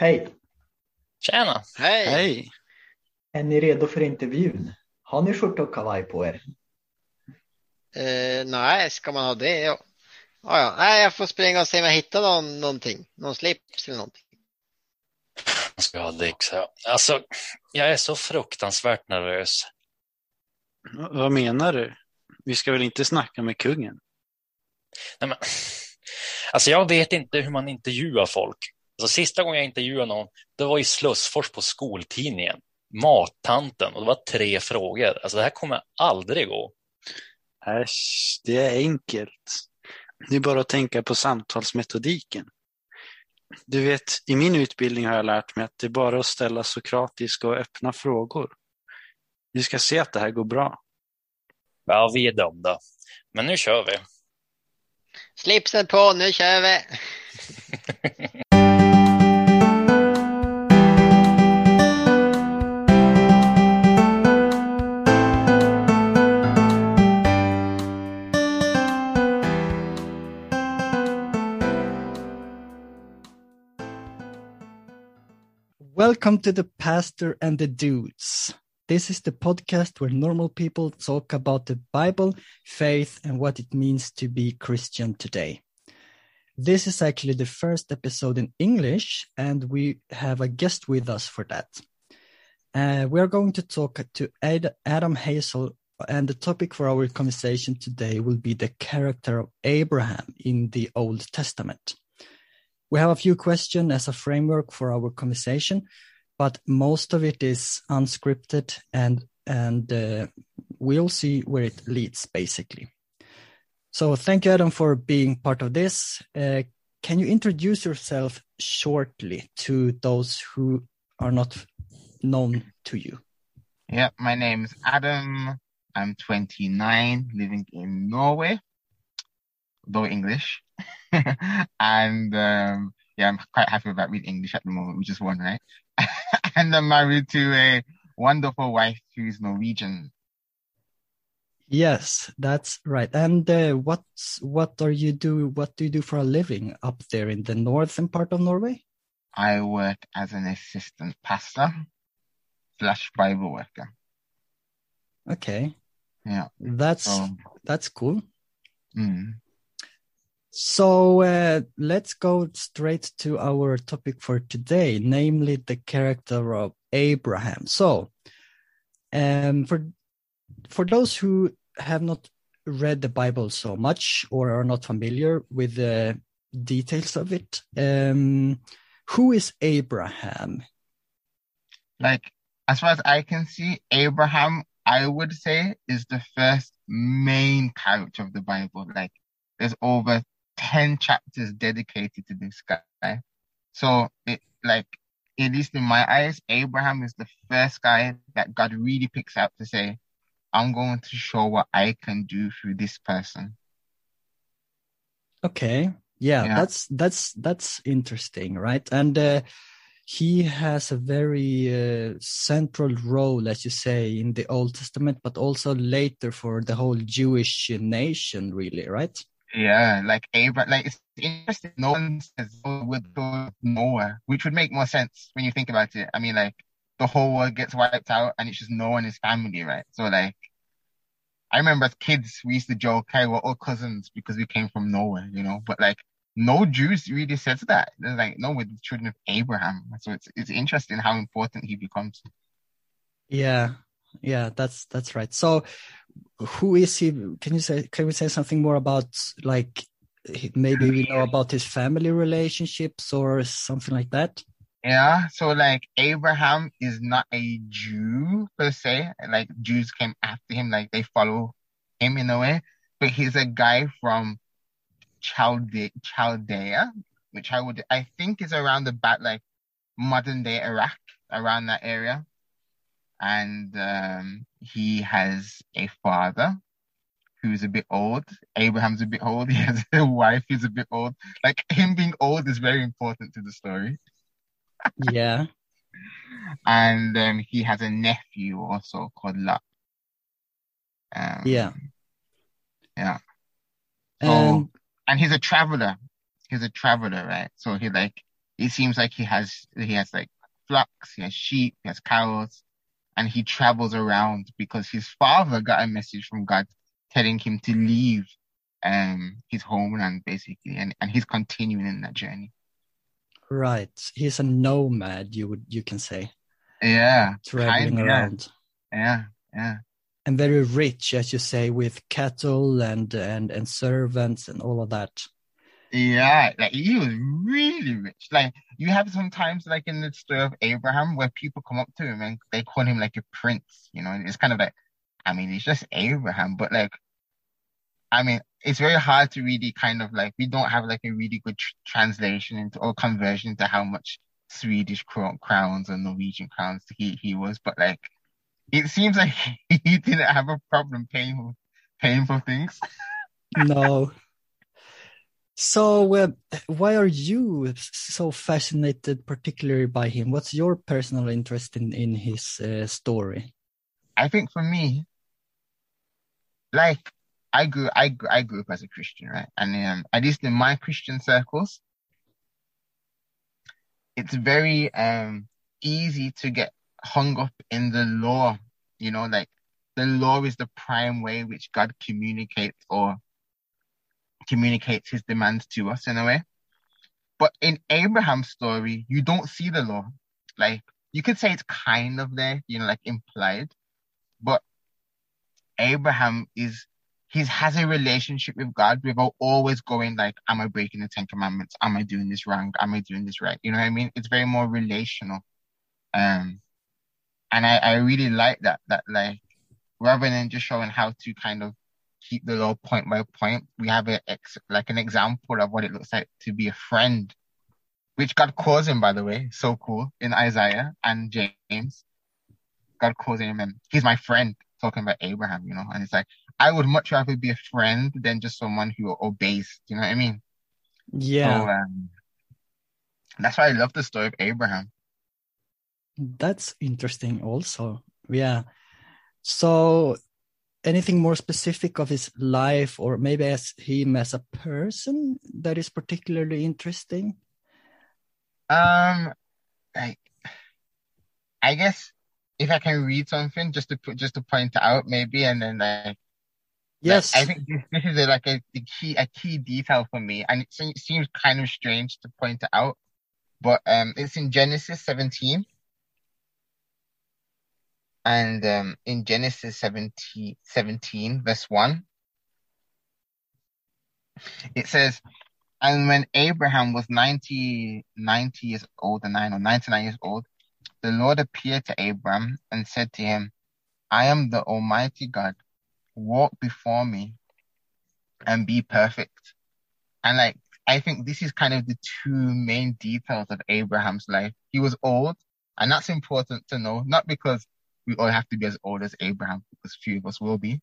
Hej! Tjena! Hej! Hej! Är ni redo för intervjun? Har ni skjorta och kavaj på er? Eh, nej, ska man ha det? Ja. Ja, ja. Nej, jag får springa och se om jag hittar någon, någonting. Någon slips eller någonting. Ska jag ha Dix här. Alltså, jag är så fruktansvärt nervös. Vad menar du? Vi ska väl inte snacka med kungen? Nej, men, alltså, jag vet inte hur man intervjuar folk. Alltså, sista gången jag intervjuade någon, det var i Slussfors på skoltidningen. Mattanten och det var tre frågor. Alltså, det här kommer aldrig gå. Äsch, det är enkelt. Det är bara att tänka på samtalsmetodiken. Du vet, i min utbildning har jag lärt mig att det är bara att ställa sokratiska och öppna frågor. Vi ska se att det här går bra. Ja, vi är dömda. Men nu kör vi. Slipsen på, nu kör vi! Welcome to the Pastor and the Dudes. This is the podcast where normal people talk about the Bible, faith, and what it means to be Christian today. This is actually the first episode in English, and we have a guest with us for that. Uh, we are going to talk to Ad- Adam Hazel, and the topic for our conversation today will be the character of Abraham in the Old Testament. We have a few questions as a framework for our conversation, but most of it is unscripted and and uh, we'll see where it leads basically. So thank you, Adam, for being part of this. Uh, can you introduce yourself shortly to those who are not known to you? Yeah, my name is Adam. I'm 29, living in Norway, though English. and um, yeah, I'm quite happy about reading English at the moment, which is one, right? and I'm married to a wonderful wife who's Norwegian. Yes, that's right. And uh, what's what are you do? What do you do for a living up there in the northern part of Norway? I work as an assistant pastor slash Bible worker. Okay, Yeah. that's So, that's cool. mm, So uh, let's go straight to our topic for today, namely the character of Abraham. So, um, for for those who have not read the Bible so much or are not familiar with the details of it, um, who is Abraham? like, as far as I can see, Abraham, I would say, is the first main character of the Bible. Like, there's over 10 chapters dedicated to this guy. So, it, like, at least in my eyes, Abraham is the first guy that God really picks out to say, I'm going to show what I can do through this person. Okay, yeah, Yeah. that's that's that's interesting, right? And uh, he has a very uh, central role, as you say, in the Old Testament, but also later for the whole Jewish nation, really, right? Yeah, like Abraham, like it's interesting. No one says oh, go Noah, which would make more sense when you think about it. I mean, like the whole world gets wiped out and it's just Noah and his family, right? So like, I remember as kids we used to joke, "Hey, we're all cousins because we came from Noah," you know. But like, no Jews really says that. They're like, no, we're the children of Abraham. So it's it's interesting how important he becomes. Yeah, yeah, that's that's right. So, who is he? Can you say? Can we say something more about like maybe we know about his family relationships or something like that? Yeah, so like Abraham is not a Jew per se. Like Jews came after him, like they follow him in a way. But he's a guy from Chalde Chaldea, which I would I think is around about like modern day Iraq, around that area. And um he has a father who's a bit old. Abraham's a bit old. He has a wife who's a bit old. Like him being old is very important to the story. Yeah, and um, he has a nephew also called Lot. Um, yeah, yeah. So, and and he's a traveler. He's a traveler, right? So he like it seems like he has he has like flocks, he has sheep, he has cows, and he travels around because his father got a message from God telling him to leave um his homeland basically and, and he's continuing in that journey. Right. He's a nomad, you would you can say. Yeah. Traveling kinda, around. Yeah, yeah. And very rich, as you say, with cattle and and and servants and all of that. Yeah, like he was really rich. Like you have sometimes like in the story of Abraham where people come up to him and they call him like a prince, you know, and it's kind of like I mean, it's just Abraham, but like I mean, it's very hard to really kind of like we don't have like a really good tr- translation into or conversion to how much Swedish cro- crowns or Norwegian crowns he he was, but like it seems like he didn't have a problem paying paying for things. no. So, uh, why are you so fascinated, particularly by him? What's your personal interest in in his uh, story? I think for me, like I grew, I grew, I grew up as a Christian, right? And um, at least in my Christian circles, it's very um easy to get hung up in the law. You know, like the law is the prime way which God communicates or communicates his demands to us in a way. But in Abraham's story, you don't see the law. Like you could say it's kind of there, you know, like implied, but Abraham is he has a relationship with God without always going like, am I breaking the Ten Commandments? Am I doing this wrong? Am I doing this right? You know what I mean? It's very more relational. Um, and I, I really like that, that like, rather than just showing how to kind of keep the law point by point, we have a ex, like an example of what it looks like to be a friend, which God calls him, by the way. So cool in Isaiah and James. God calls him, and he's my friend, talking about Abraham, you know, and it's like, I would much rather be a friend than just someone who obeys. You know what I mean? Yeah. So, um, that's why I love the story of Abraham. That's interesting also. Yeah. So anything more specific of his life or maybe as him as a person that is particularly interesting? Um like I guess if I can read something just to put just to point out maybe and then like Yes. Like, I think this, this is a, like a the key a key detail for me, and it seems kind of strange to point it out, but um, it's in Genesis 17, and um, in Genesis 17, 17 verse one, it says, "And when Abraham was 90, 90 years old, and nine or 99 years old, the Lord appeared to Abraham and said to him, I am the Almighty God." walk before me and be perfect. And like, I think this is kind of the two main details of Abraham's life. He was old, and that's important to know, not because we all have to be as old as Abraham, because few of us will be.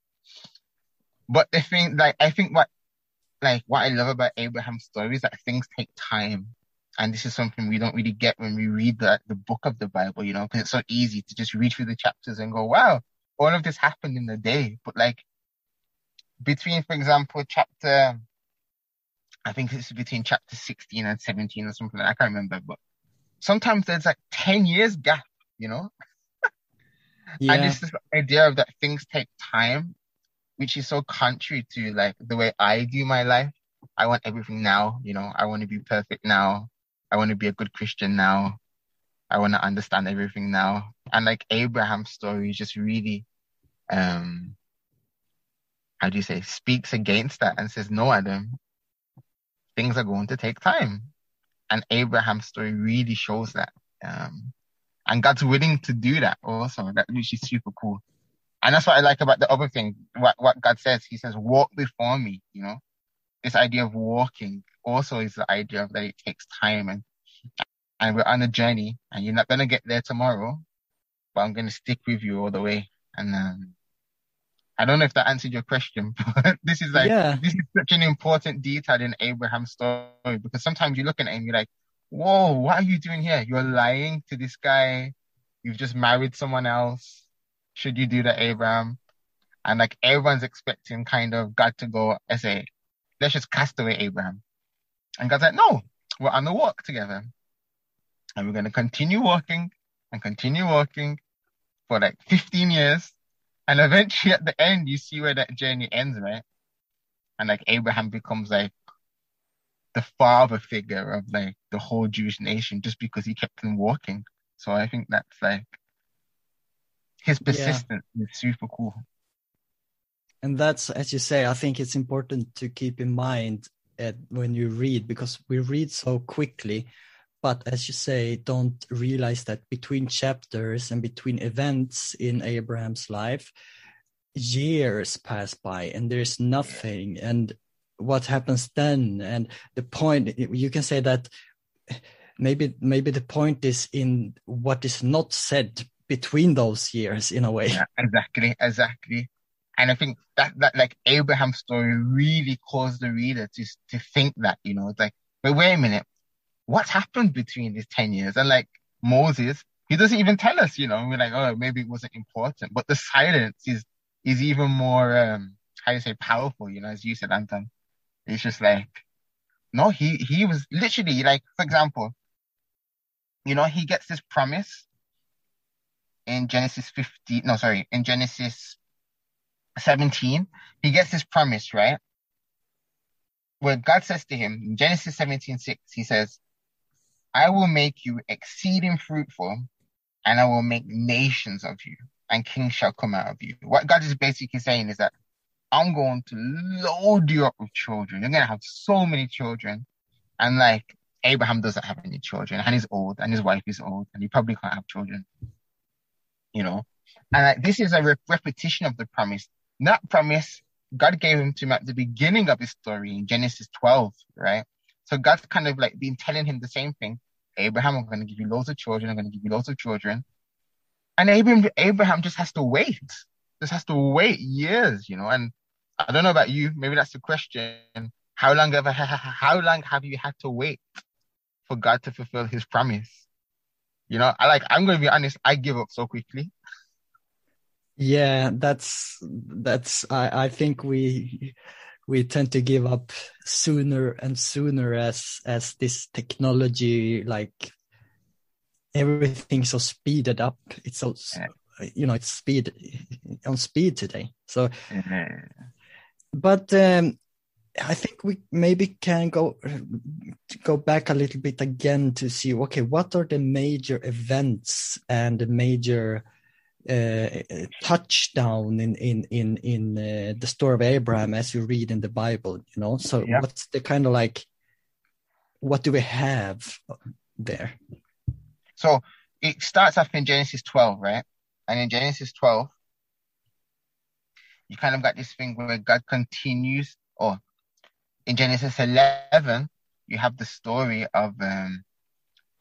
But the thing, like, I think what, like, what I love about Abraham's story is that things take time. And this is something we don't really get when we read the, the book of the Bible, you know, because it's so easy to just read through the chapters and go, wow, all of this happened in a day. But like between, for example, chapter, I think it's between chapter 16 and 17 or something. I can't remember, but sometimes there's like 10 years gap, you know? Yeah. And it's this idea of that things take time, which is so contrary to like the way I do my life. I want everything now, you know, I want to be perfect now. I want to be a good Christian now. I want to understand everything now. And like Abraham's story is just really, um, how do you say, speaks against that and says, no, Adam, things are going to take time. And Abraham's story really shows that. Um, and God's willing to do that also, that which is super cool. And that's what I like about the other thing, what, what God says. He says, walk before me, you know, this idea of walking also is the idea of that it takes time and, and we're on a journey and you're not going to get there tomorrow, but I'm going to stick with you all the way. And, um, I don't know if that answered your question, but this is like, Yeah. this is such an important detail in Abraham's story because sometimes you look at and you're like, whoa, what are you doing here? You're lying to this guy. You've just married someone else. Should you do that, Abraham? And like everyone's expecting kind of God to go and say, let's just cast away Abraham. And God's like, no, we're on the walk together. And we're going to continue walking and continue walking for like 15 years. And eventually at the end, you see where that journey ends, right? And like Abraham becomes like the father figure of like the whole Jewish nation just because he kept on walking. So I think that's like his persistence is super cool. And that's, as you say, I think it's important to keep in mind at, when you read because we read so quickly. But as you say, don't realize that between chapters and between events in Abraham's life, years pass by and there's nothing. And what happens then? And the point, you can say that maybe maybe the point is in what is not said between those years in a way. Yeah, exactly, exactly. And I think that, that like Abraham's story really caused the reader to, to think that, you know, it's like, but wait a minute, what's happened between these 10 years? And like Moses, he doesn't even tell us, you know, we're like, oh, maybe it wasn't important, but the silence is, is even more, um, how you say powerful, you know, as you said, Anton. It's just like, no, he, he was literally like, for example, you know, he gets this promise in Genesis 50, no, sorry, in Genesis 17, he gets this promise, right? Where God says to him in Genesis 17, 6, he says, I will make you exceeding fruitful and I will make nations of you and kings shall come out of you. What God is basically saying is that I'm going to load you up with children. You're going to have so many children. And like Abraham doesn't have any children and he's old and his wife is old and he probably can't have children, you know? And like, this is a re- repetition of the promise that promise God gave him to him at the beginning of his story in Genesis 12, right? So God's kind of like been telling him the same thing. Abraham, I'm going to give you loads of children. I'm going to give you loads of children. And Abraham, Abraham just has to wait. Just has to wait years, you know. And I don't know about you. Maybe that's the question. How long have how long have you had to wait for God to fulfill His promise? You know, I like. I'm going to be honest. I give up so quickly. Yeah, that's that's. I I think we we tend to give up sooner and sooner as as this technology like everything's so speeded up. It's so you know it's speed on speed today. So, mm-hmm. but um, I think we maybe can go go back a little bit again to see okay what are the major events and the major uh, touchdown in in in in uh, the story of Abraham as you read in the Bible. You know, so yeah. what's the kind of like what do we have there? So it starts off in Genesis 12, right? And in Genesis 12, you kind of got this thing where God continues, or in Genesis 11, you have the story of um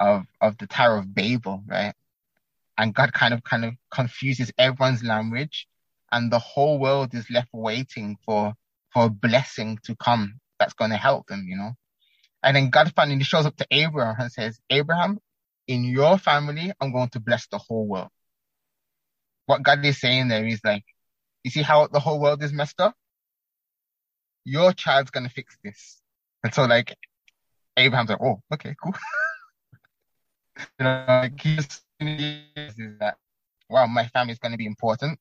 of of the Tower of Babel, right? and God kind of kind of confuses everyone's language, and the whole world is left waiting for for a blessing to come that's going to help them, you know. And then God finally shows up to Abraham and says, Abraham, in your family, I'm going to bless the whole world. What God is saying there is like, you see how the whole world is messed up? Your child's to fix this. And so like, Abraham's like, oh, okay, cool. you know, like he's is that, well, my family is going to be important.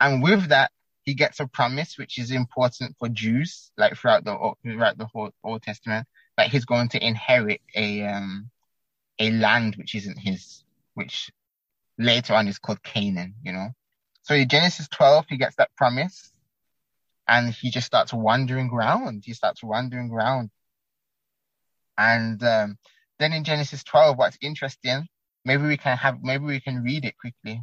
And with that, he gets a promise, which is important for Jews, like throughout the throughout the whole Old Testament, that he's going to inherit a um a land which isn't his, which later on is called Canaan. You know, so in Genesis 12, he gets that promise, and he just starts wandering around. He starts wandering around, and um, then in Genesis 12, what's interesting maybe we can have maybe we can read it quickly.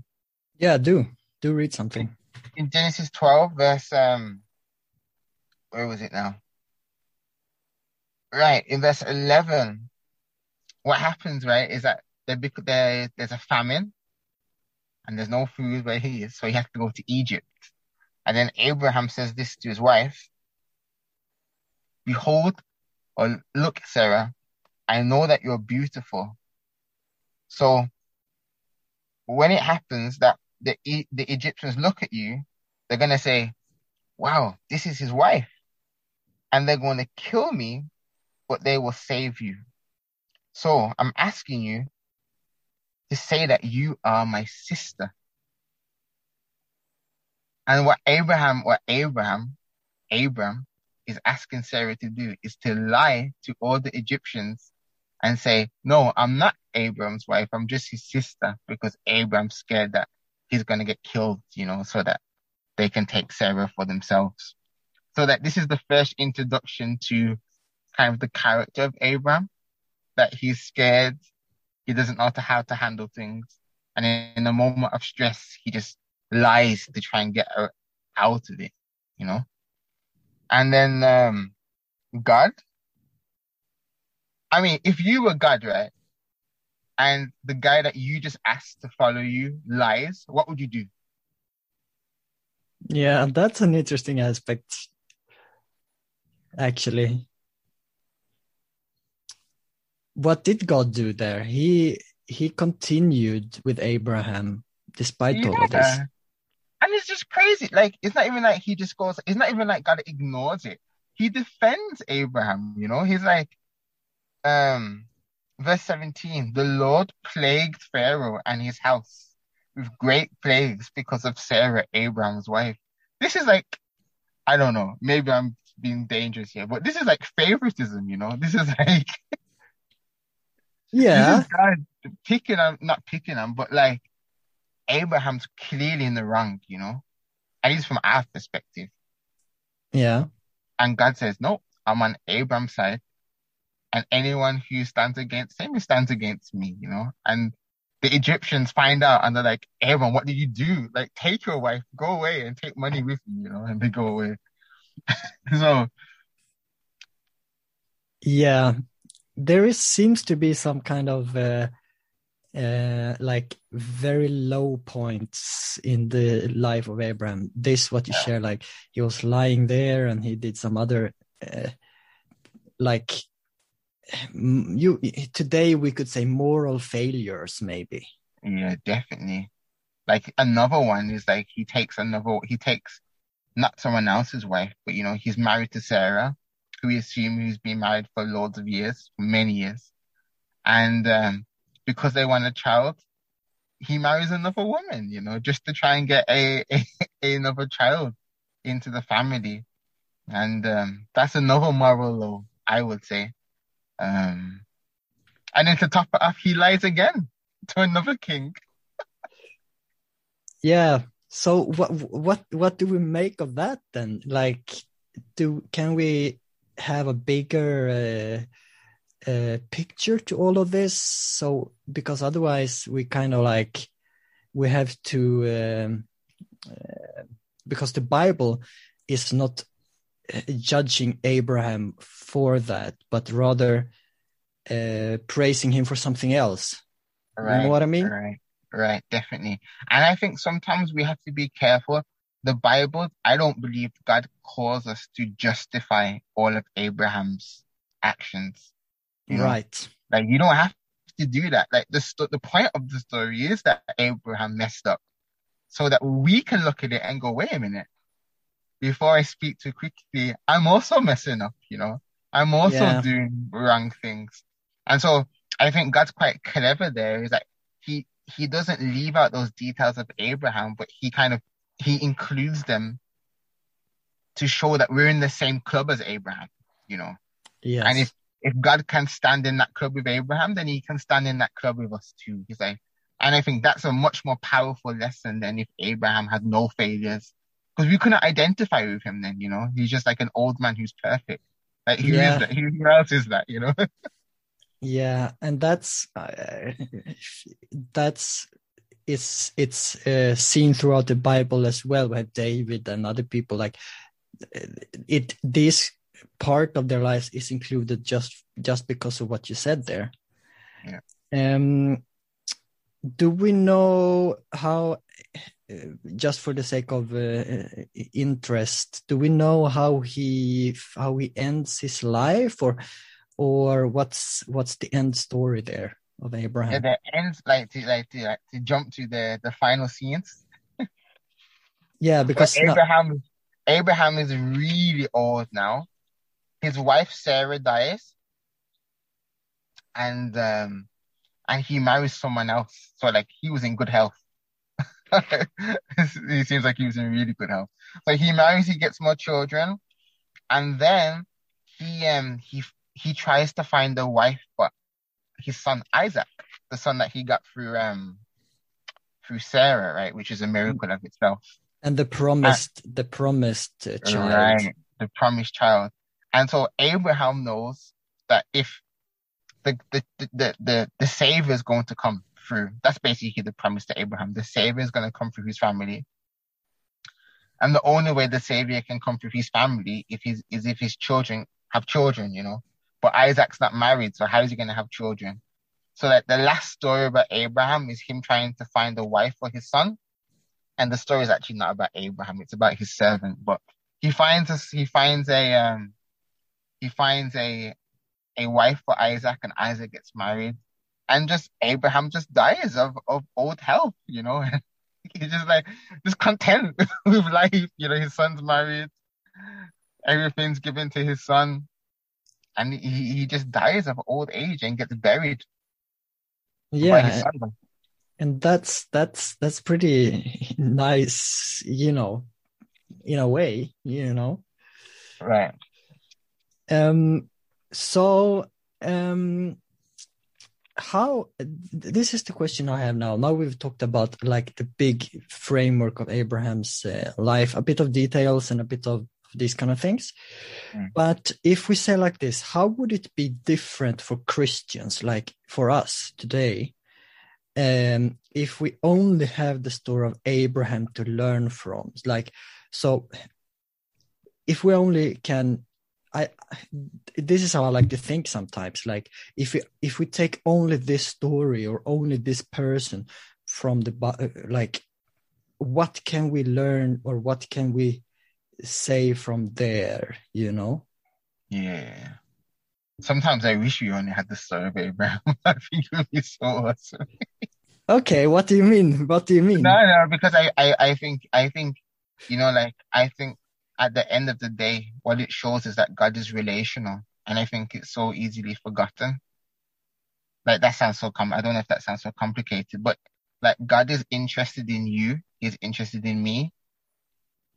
Yeah, do do read something. In Genesis 12, verse um, where was it now? Right in verse 11, what happens right is that there, there there's a famine, and there's no food where he is, so he has to go to Egypt. And then Abraham says this to his wife: "Behold, or look, Sarah, I know that you're beautiful." So when it happens that the the Egyptians look at you, they're gonna say, "Wow, this is his wife," and they're going to kill me, but they will save you. So I'm asking you to say that you are my sister. And what Abraham, what Abraham, Abram is asking Sarah to do is to lie to all the Egyptians and say, no, I'm not Abram's wife. I'm just his sister because Abram's scared that he's going to get killed, you know, so that they can take Sarah for themselves. So that this is the first introduction to kind of the character of Abram, that he's scared. He doesn't know how to handle things. And in a moment of stress, he just lies to try and get out of it, you know? And then, um, God, I mean, if you were God, right? And the guy that you just asked to follow you lies, what would you do? Yeah, that's an interesting aspect, actually. What did God do there? He he continued with Abraham despite yeah. all of this. And it's just crazy. Like it's not even like he just goes. It's not even like God ignores it. He defends Abraham. You know, he's like, um, verse seventeen. The Lord plagued Pharaoh and his house with great plagues because of Sarah, Abraham's wife. This is like, I don't know. Maybe I'm being dangerous here, but this is like favoritism. You know, this is like. Yeah. Picking him, not picking him, but like Abraham's clearly in the wrong, you know, at least from our perspective. Yeah. And God says, no, I'm on Abraham's side. And anyone who stands against him stands against me, you know, and the Egyptians find out and they're like, Abraham, what did you do? Like, take your wife, go away and take money with you, you know, and they go away. so. Yeah. There is, seems to be some kind of, uh, uh, like very low points in the life of Abraham. This what you yeah. share, like he was lying there and he did some other, uh, like you today we could say moral failures, maybe. Yeah, definitely. Like another one is like he takes another, he takes not someone else's wife, but you know he's married to Sarah, we assume he's been married for loads of years, many years, and um, because they want a child, he marries another woman, you know, just to try and get a, a, a another child into the family. And um, that's another moral law, I would say. Um, and then to top it off, he lies again to another king. yeah. So what what what do we make of that then? Like, do can we have a bigger uh, uh, picture to all of this. So because otherwise we kind of like we have to um, uh, because the Bible is not uh, judging Abraham for that, but rather uh, praising him for something else. Right, you know what I mean? Right, right, definitely. And I think sometimes we have to be careful. The Bible, I don't believe God calls us to justify all of Abraham's actions. You know? Right. Like you don't have to do that. Like the st- the point of the story is that Abraham messed up, so that we can look at it and go, wait a minute. Before I speak too quickly, I'm also messing up. You know, I'm also yeah. doing wrong things, and so I think God's quite clever there. Is that he he doesn't leave out those details of Abraham, but he kind of he includes them to show that we're in the same club as Abraham. You know. Yes. And if if God can stand in that club with Abraham, then he can stand in that club with us too. He's like, and I think that's a much more powerful lesson than if Abraham had no failures. Because we couldn't identify with him then, you know? He's just like an old man who's perfect. Like, who yeah. is that? Who else is that, you know? yeah. And that's, uh, that's, it's, it's uh, seen throughout the Bible as well, where David and other people like, it, this part of their lives is included just just because of what you said there. Yeah. Um, do we know how, just for the sake of uh, interest, do we know how he how he ends his life, or or what's what's the end story there of Abraham? Yeah, the ends like to like to, like, to jump to the the final scenes. yeah, because Abraham not... Abraham is really old now his wife Sarah dies, and um, and he marries someone else. So like he was in good health. he seems like he was in really good health. So he marries, he gets more children, and then he um he he tries to find a wife for his son Isaac, the son that he got through um through Sarah, right, which is a miracle of itself. And the promised, the promised uh, child. Right, the promised child. And so Abraham knows that if the the the the, the savior is going to come through, that's basically the promise to Abraham. The savior is going to come through his family. And the only way the savior can come through his family if he's, is if his children have children, you know. But Isaac's not married, so how is he going to have children? So that the last story about Abraham is him trying to find a wife for his son. And the story is actually not about Abraham, it's about his servant. But he finds a, he finds a um he finds a a wife for Isaac and Isaac gets married. And just Abraham just dies of, of old health, you know. He's just like just content with life, you know, his son's married, everything's given to his son, and he, he just dies of old age and gets buried yeah and that's that's that's pretty nice you know in a way you know. Right. Um so um how this is the question i have now. Now we've talked about like the big framework of abraham's uh, life a bit of details and a bit of these kind of things mm. but if we say like this how would it be different for christians like for us today um, if we only have the story of Abraham to learn from, like, so if we only can, I, this is how I like to think sometimes. Like, if we if we take only this story or only this person from the like, what can we learn or what can we say from there? You know? Yeah. Sometimes I wish we only had the survey, Abraham. I think it would be so awesome. okay, what do you mean? What do you mean? No, no, because I, I, I think, I think, you know, like I think at the end of the day, what it shows is that God is relational, and I think it's so easily forgotten. Like that sounds so com. I don't know if that sounds so complicated, but like God is interested in you. He's interested in me,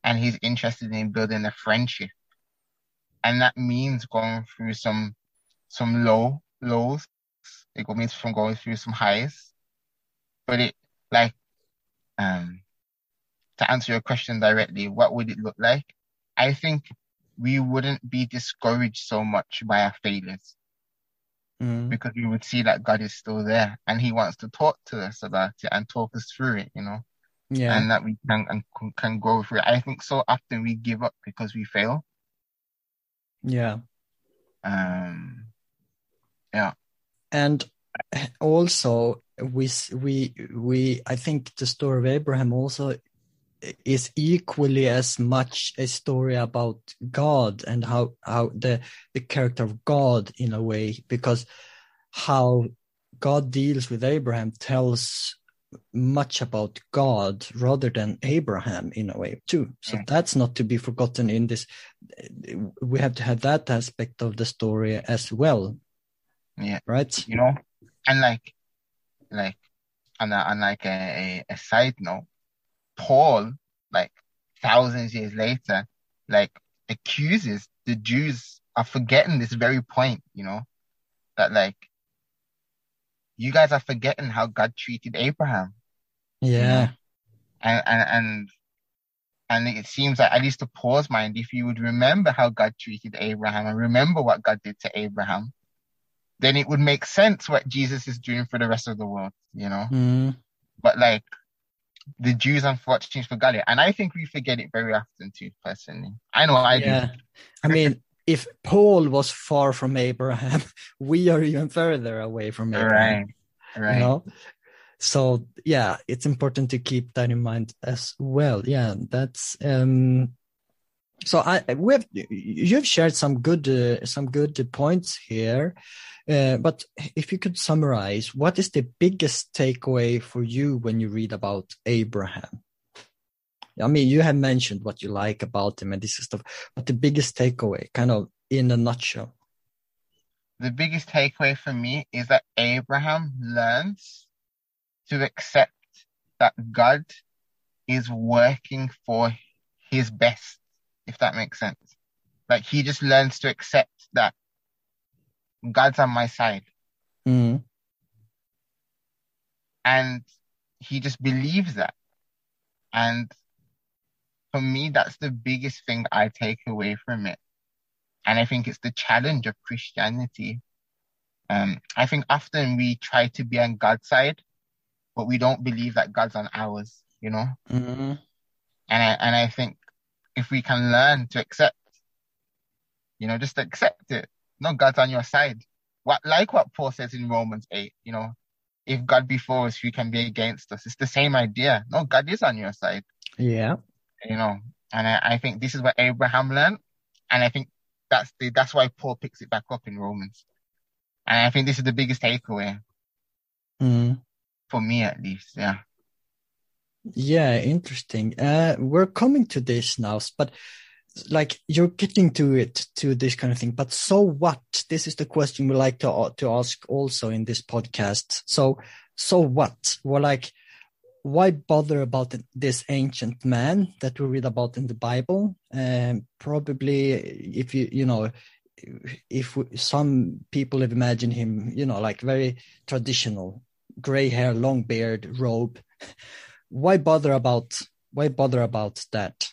and He's interested in building a friendship, and that means going through some some low lows. It means from going through some highs. But it like um to answer your question directly, what would it look like? I think we wouldn't be discouraged so much by our failures. Mm. Because we would see that God is still there and He wants to talk to us about it and talk us through it, you know. Yeah. And that we can and can go through it. I think so often we give up because we fail. Yeah. Um yeah. And also we we we I think the story of Abraham also is equally as much a story about God and how how the the character of God in a way because how God deals with Abraham tells much about God rather than Abraham in a way too. So yeah. that's not to be forgotten in this. We have to have that aspect of the story as well. Yeah. Right. You know, and like, like, on, a, on like a, a, a side note, Paul, like thousands years later, like accuses the Jews of forgetting this very point, you know, that like you guys are forgetting how God treated Abraham. Yeah. And, and, and, and it seems like, at least to Paul's mind, if you would remember how God treated Abraham and remember what God did to Abraham, then it would make sense what Jesus is doing for the rest of the world, you know? Mm. But like, the Jews unfortunately forgot it. And I think we forget it very often too, personally. I know I yeah. do. I mean, if Paul was far from Abraham, we are even further away from Abraham. Right. Right. You know? So yeah, it's important to keep that in mind as well. Yeah, that's um so I we have you've shared some good uh, some good points here. Uh, but if you could summarize, what is the biggest takeaway for you when you read about Abraham? I mean, you have mentioned what you like about him and this stuff, but the biggest takeaway, kind of in a nutshell. the biggest takeaway for me is that Abraham learns to accept that God is working for his best, if that makes sense. Like he just learns to accept that God's on my side Mm. and he just believes that. And for me, that's the biggest thing I take away from it. And I think it's the challenge of Christianity. Um, I think often we try to be on God's side, but we don't believe that God's on ours, you know? Mm. And I, and I think if we can learn to accept, you know, just accept it. No, God's on your side. What, like what Paul says in Romans 8, you know, if God be for us, who can be against us? It's the same idea. No, God is on your side, Yeah. You know, and I, I think this is what Abraham learned. And I think that's the, that's why Paul picks it back up in Romans. And I think this is the biggest takeaway Mm. for me, at least. Yeah. Yeah, interesting. Uh, we're coming to this now, but like you're getting to it, to this kind of thing. But so what? This is the question we like to to ask also in this podcast. So, so what? We're like, why bother about this ancient man that we read about in the Bible? Um, probably, if you you know, if we, some people have imagined him, you know, like very traditional, gray hair, long beard, robe why bother about why bother about that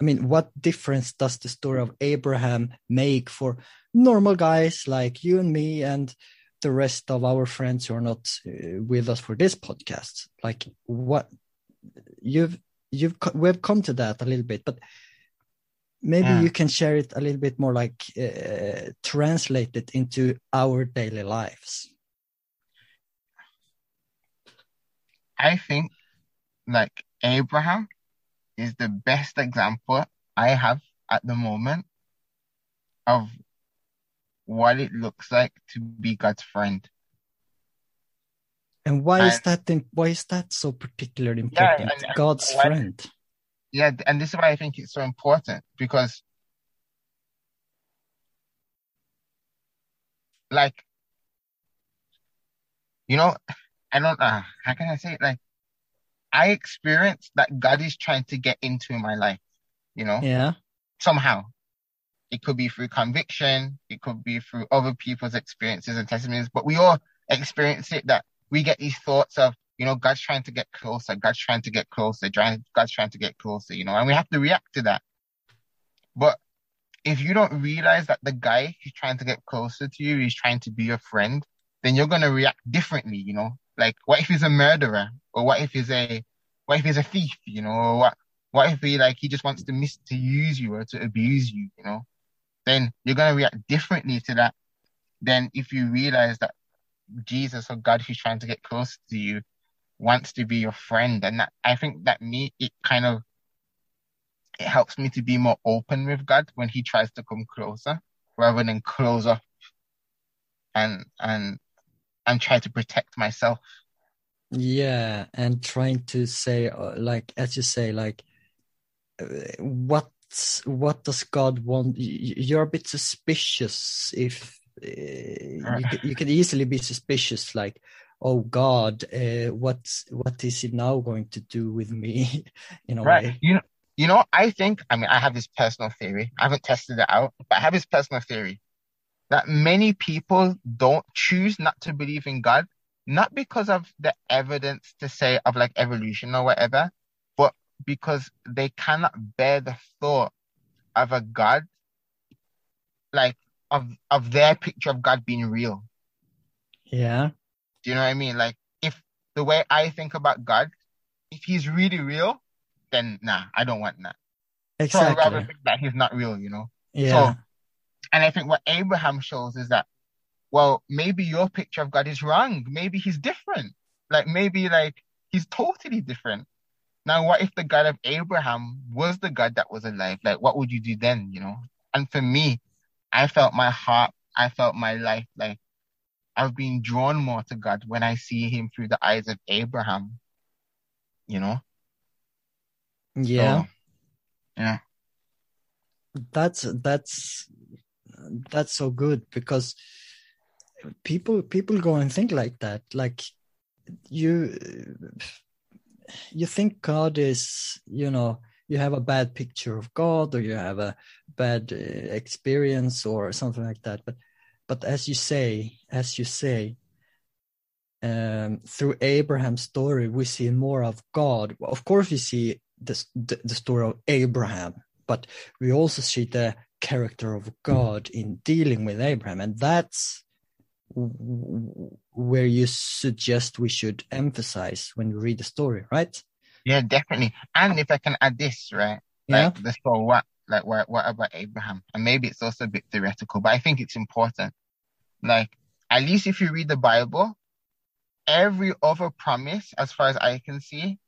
i mean what difference does the story of abraham make for normal guys like you and me and the rest of our friends who are not uh, with us for this podcast like what you've you've we've come to that a little bit but maybe Yeah. you can share it a little bit more like uh, translate it into our daily lives I think like Abraham is the best example I have at the moment of what it looks like to be God's friend. And why is that? im- Why is that so particularly important? and- and God's why- friend. Yeah, and this is why I think it's so important because like you know, I don't uh, how can I say it? Like I experienced that God is trying to get into my life, you know? Yeah. somehow. It could be through conviction, it could be through other people's experiences and testimonies, but we all experience it that we get these thoughts of, you know, God's trying to get closer, God's trying to get closer, God's trying to get closer, you know, and we have to react to that. But if you don't realize that the guy who's trying to get closer to you is trying to be your friend, then you're going to react differently, you know? Like, what if he's a murderer? Or what if he's a, what if he's a thief, you know? Or what, what if he like he just wants to miss to use you or to abuse you, you know? Then you're gonna react differently to that than if you realize that Jesus or God who's trying to get close to you wants to be your friend. And that I think that me it kind of it helps me to be more open with God when he tries to come closer rather than close up and and and try to protect myself. Yeah, and trying to say, uh, like, as you say, like, uh, what what does God want? You're a bit suspicious if uh, you could, you could easily be suspicious, like, oh God, uh, what's what is He now going to do with me? In a Right. way. You know, you know, I think, I mean, I have this personal theory. I haven't tested it out, but I have this personal theory that many people don't choose not to believe in God, not because of the evidence to say of like evolution or whatever, because they cannot bear the thought of a God, like of, of their picture of God being real. Yeah. Do you know what I mean? Like, if the way I think about God, if he's really real, then nah, I don't want that. Exactly. So I'd rather think that he's not real, you know? Yeah. So, and I think what Abraham shows is that, well, maybe your picture of God is wrong. Maybe he's different. Like, maybe like he's totally different. Now, what if the God of Abraham was the God that was alive? Like, what would you do then, you know? And for me, I felt my heart, I felt my life like I've been drawn more to God when I see him through the eyes of Abraham, you know? Yeah. So, yeah. that's that's that's so good because people people go and think like that. Like you you think God is, you know, you have a bad picture of God or you have a bad uh, experience or something like that. But but as you say, as you say, um, through Abraham's story, we see more of God. Of course, we see the, the, the story of Abraham, but we also see the character of God in dealing with Abraham, and that's where you suggest we should emphasize when we read the story, right? Yeah, definitely. And if I can add this, right? Yeah. Like the so what, like what, what about Abraham? And maybe it's also a bit theoretical, but I think it's important. Like, at least if you read the Bible, every other promise, as far as I can see,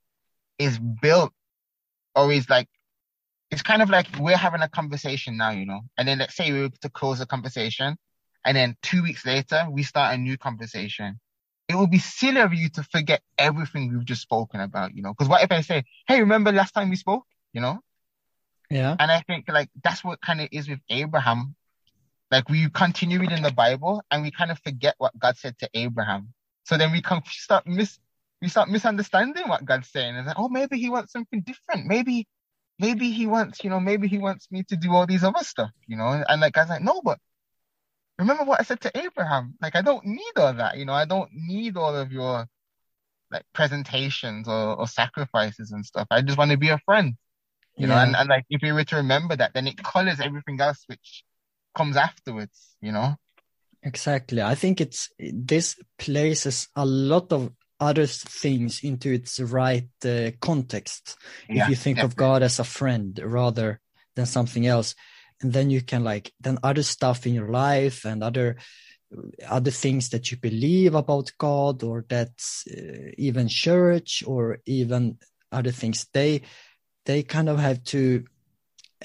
is built or is like, it's kind of like we're having a conversation now, you know, and then let's say we were to close the conversation and then two weeks later, we start a new conversation. It would be silly of you to forget everything we've just spoken about, you know, because what if I say, Hey, remember last time we spoke, you know? Yeah. And I think like that's what kind of is with Abraham. Like we continue reading the Bible and we kind of forget what God said to Abraham. So then we can start mis we start misunderstanding what God's saying. And like, oh, maybe he wants something different. Maybe, maybe he wants, you know, maybe he wants me to do all these other stuff, you know. And like God's like, no, but remember what I said to Abraham. Like I don't need all that, you know. I don't need all of your like presentations or, or sacrifices and stuff. I just want to be a friend, you know. And, and like if you were to remember that, then it colors everything else which comes afterwards, you know. Exactly. I think it's this places a lot of other things into its right uh, context. Yeah, if you think of. God as a friend rather than something else, and then you can like then other stuff in your life and other other things that you believe about God or that uh, even church or even other things they they kind of have to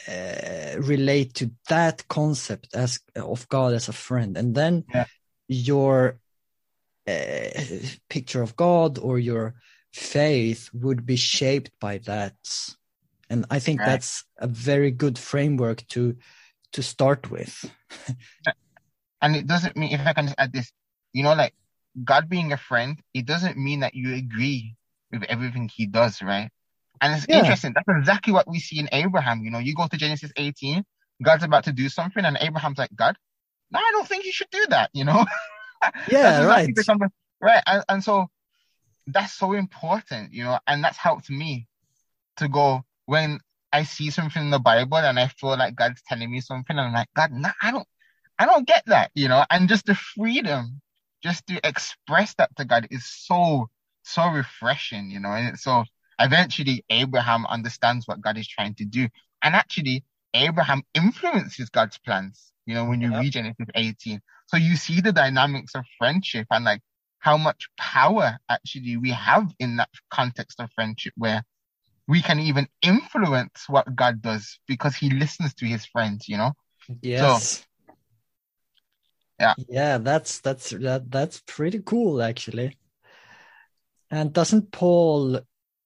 uh, relate to that concept as of God as a friend, and then Yeah. your uh, picture of God or your faith would be shaped by that. And I think Right. that's a very good framework to to start with. And it doesn't mean if I can just add this, you know, like God being a friend, it doesn't mean that you agree with everything he does, right? And it's Yeah. interesting. That's exactly what we see in Abraham. You know, you go to Genesis 18, God's about to do something, and Abraham's like, God, no, I don't think you should do that, you know? Yeah, right. right. And, and so that's so important, you know, and that's helped me to go when I see something in the Bible and I feel like God's telling me something, and I'm like, God, no, I don't, I don't get that, you know, and just the freedom just to express that to God is so, so refreshing, you know, and so eventually Abraham understands what God is trying to do. And actually, Abraham influences God's plans, you know, when you Yep. read Genesis 18. So you see the dynamics of friendship and like how much power actually we have in that context of friendship where we can even influence what God does because he listens to his friends, you know? Yes. Yeah. Yeah, that's that's that that's pretty cool actually. And doesn't Paul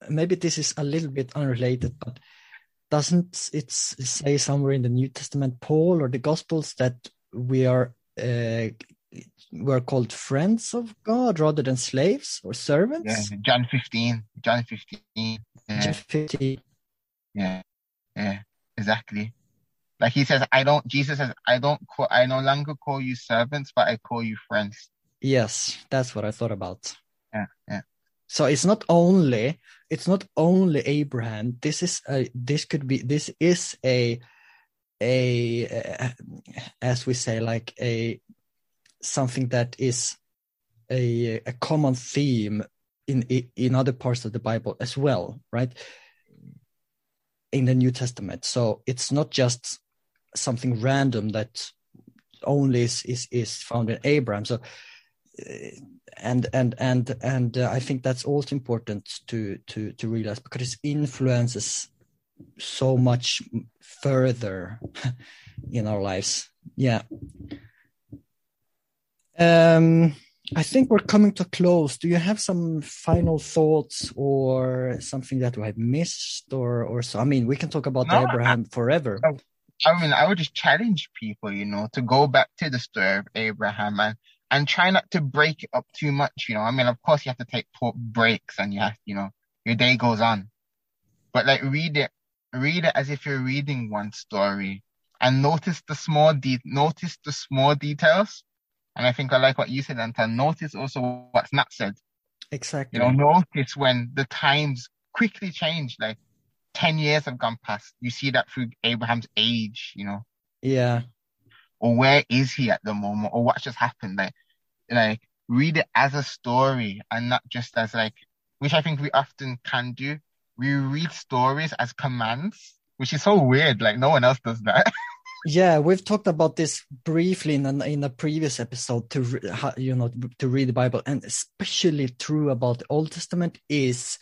maybe this is a little bit unrelated, but doesn't it say somewhere in the New Testament, Paul or the Gospels, that we are uh, we're called friends of God rather than slaves or Yeah. servants? John 15, John 15. Yeah. John 15. Yeah, yeah, exactly. Like he says, I don't, Jesus says, I don't call, I no longer call you servants, but I call you friends. Yes, that's what I thought about. Yeah, yeah, So it's not only it's not only Abraham. This is a this could be this is a a uh, as we say like a something that is a a common theme in in other parts of the Bible as well, right? In the New Testament. So it's not just something random that only is is, is found in Abraham. So uh, and and and and uh, I think that's also important to to to realize because it influences so much further in our lives. Yeah. Um, I think we're coming to a close. Do you have some final thoughts or something that we have missed, or or so? I mean, we can talk about No, I- Abraham forever. I mean, I would just challenge people, you know, to go back to the story of Abraham and, and try not to break it up too much. You know, I mean, of course you have to take breaks and you have, you know, your day goes on, but like read it, read it as if you're reading one story and notice the small de- notice the small details. And I think I like what you said, Anton. Notice also what's not said. Exactly. You know, notice when the times quickly change, like 10 years have gone past. You see that through Abraham's age, you know. Yeah. Or where is he at the moment? Or what just happened? Like, like read it as a story and not just as like, which I think we often can do. We read stories as commands, which is so weird. Like no one else does that. yeah, we've talked about this briefly in a, in a previous episode to you know to read the Bible, and especially true about the Old Testament is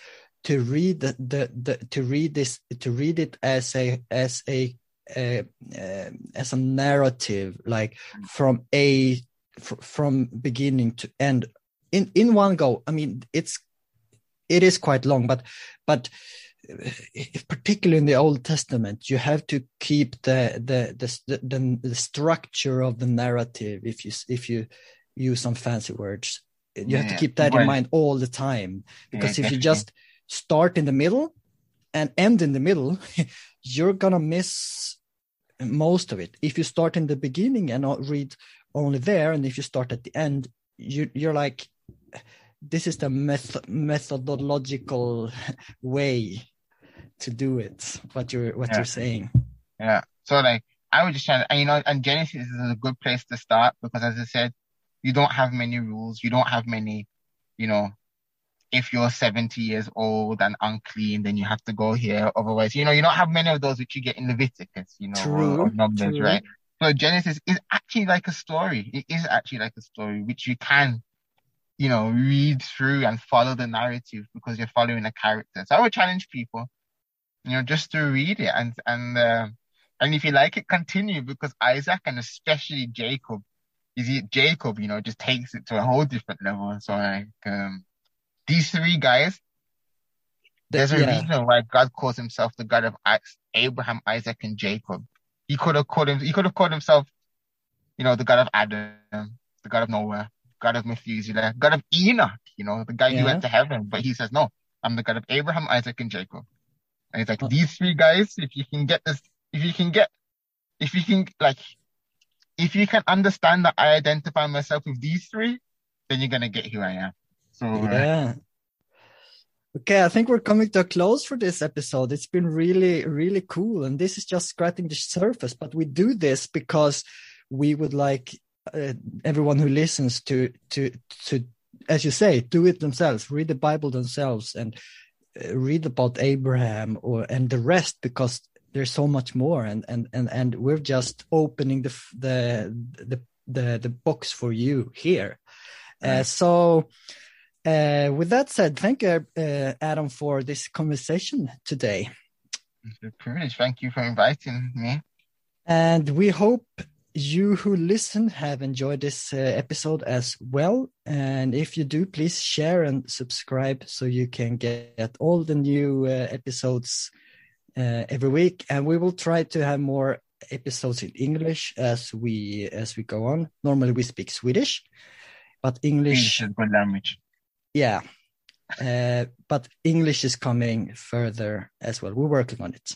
to read the, the, the to read this to read it as a as a uh, uh, as a narrative, like from a fr- from beginning to end in in one go. I mean, it's it is quite long, but but particularly in the Old Testament, you have to keep the the the the, the structure of the narrative. If you if you use some fancy words, you yeah, have to keep that in mind all the time. Because yeah, if you just start in the middle and end in the middle, you're gonna miss most of it. If you start in the beginning and read only there, and if you start at the end, you you're like this is the method methodological way to do it what you're what yeah. you're saying. Yeah. So like i would just try to, you know and genesis is a good place to start because as i said you don't have many rules. You don't have many you know if you're 70 years old and unclean then you have to go here. Otherwise you know you don't have many of those which you get in leviticus you know true, or, or numbers true. right? So genesis is actually like a story. It is actually like a story which you can you know read through and follow the narrative because you're following a character. So i would challenge people you know, just to read it and and uh, and if you like it, continue because Isaac and especially Jacob, is it Jacob, you know, just takes it to a whole different level. So like um, these three guys, there's a yeah. reason why God calls himself the God of Abraham, Isaac, and Jacob. He could have called him. He could have called himself, you know, the God of Adam, the God of Noah, God of Methuselah, God of Enoch. You know, the guy Yeah. who went to heaven. But he says, no, I'm the God of Abraham, Isaac, and Jacob. And it's like these three guys. If you can get this, if you can get, if you can like, if you can understand that I identify myself with these three, then you're gonna get who I am. So uh, Yeah. Okay, I think we're coming to a close for this episode. It's been really, really cool. And this is just scratching the surface, but we do this because we would like uh, everyone who listens to, to, to, as you say, do it themselves, read the Bible themselves and uh, read about Abraham or, and the rest because there's so much more. And, and, and, and we're just opening the, the, the, the, the box for you here. Uh, so, uh, with that said, thank you, uh, Adam, for this conversation today. it's a privilege. Thank you for inviting me. And we hope you who listen have enjoyed this uh, episode as well. And if you do, please share and subscribe so you can get all the new uh, episodes uh, every week. And we will try to have more episodes in English as we as we go on. Normally we speak Swedish, but English English is a good language. yeah uh, but english is coming further as well we're working on it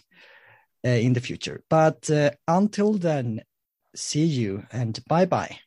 uh, in the future but uh, until then see you and bye bye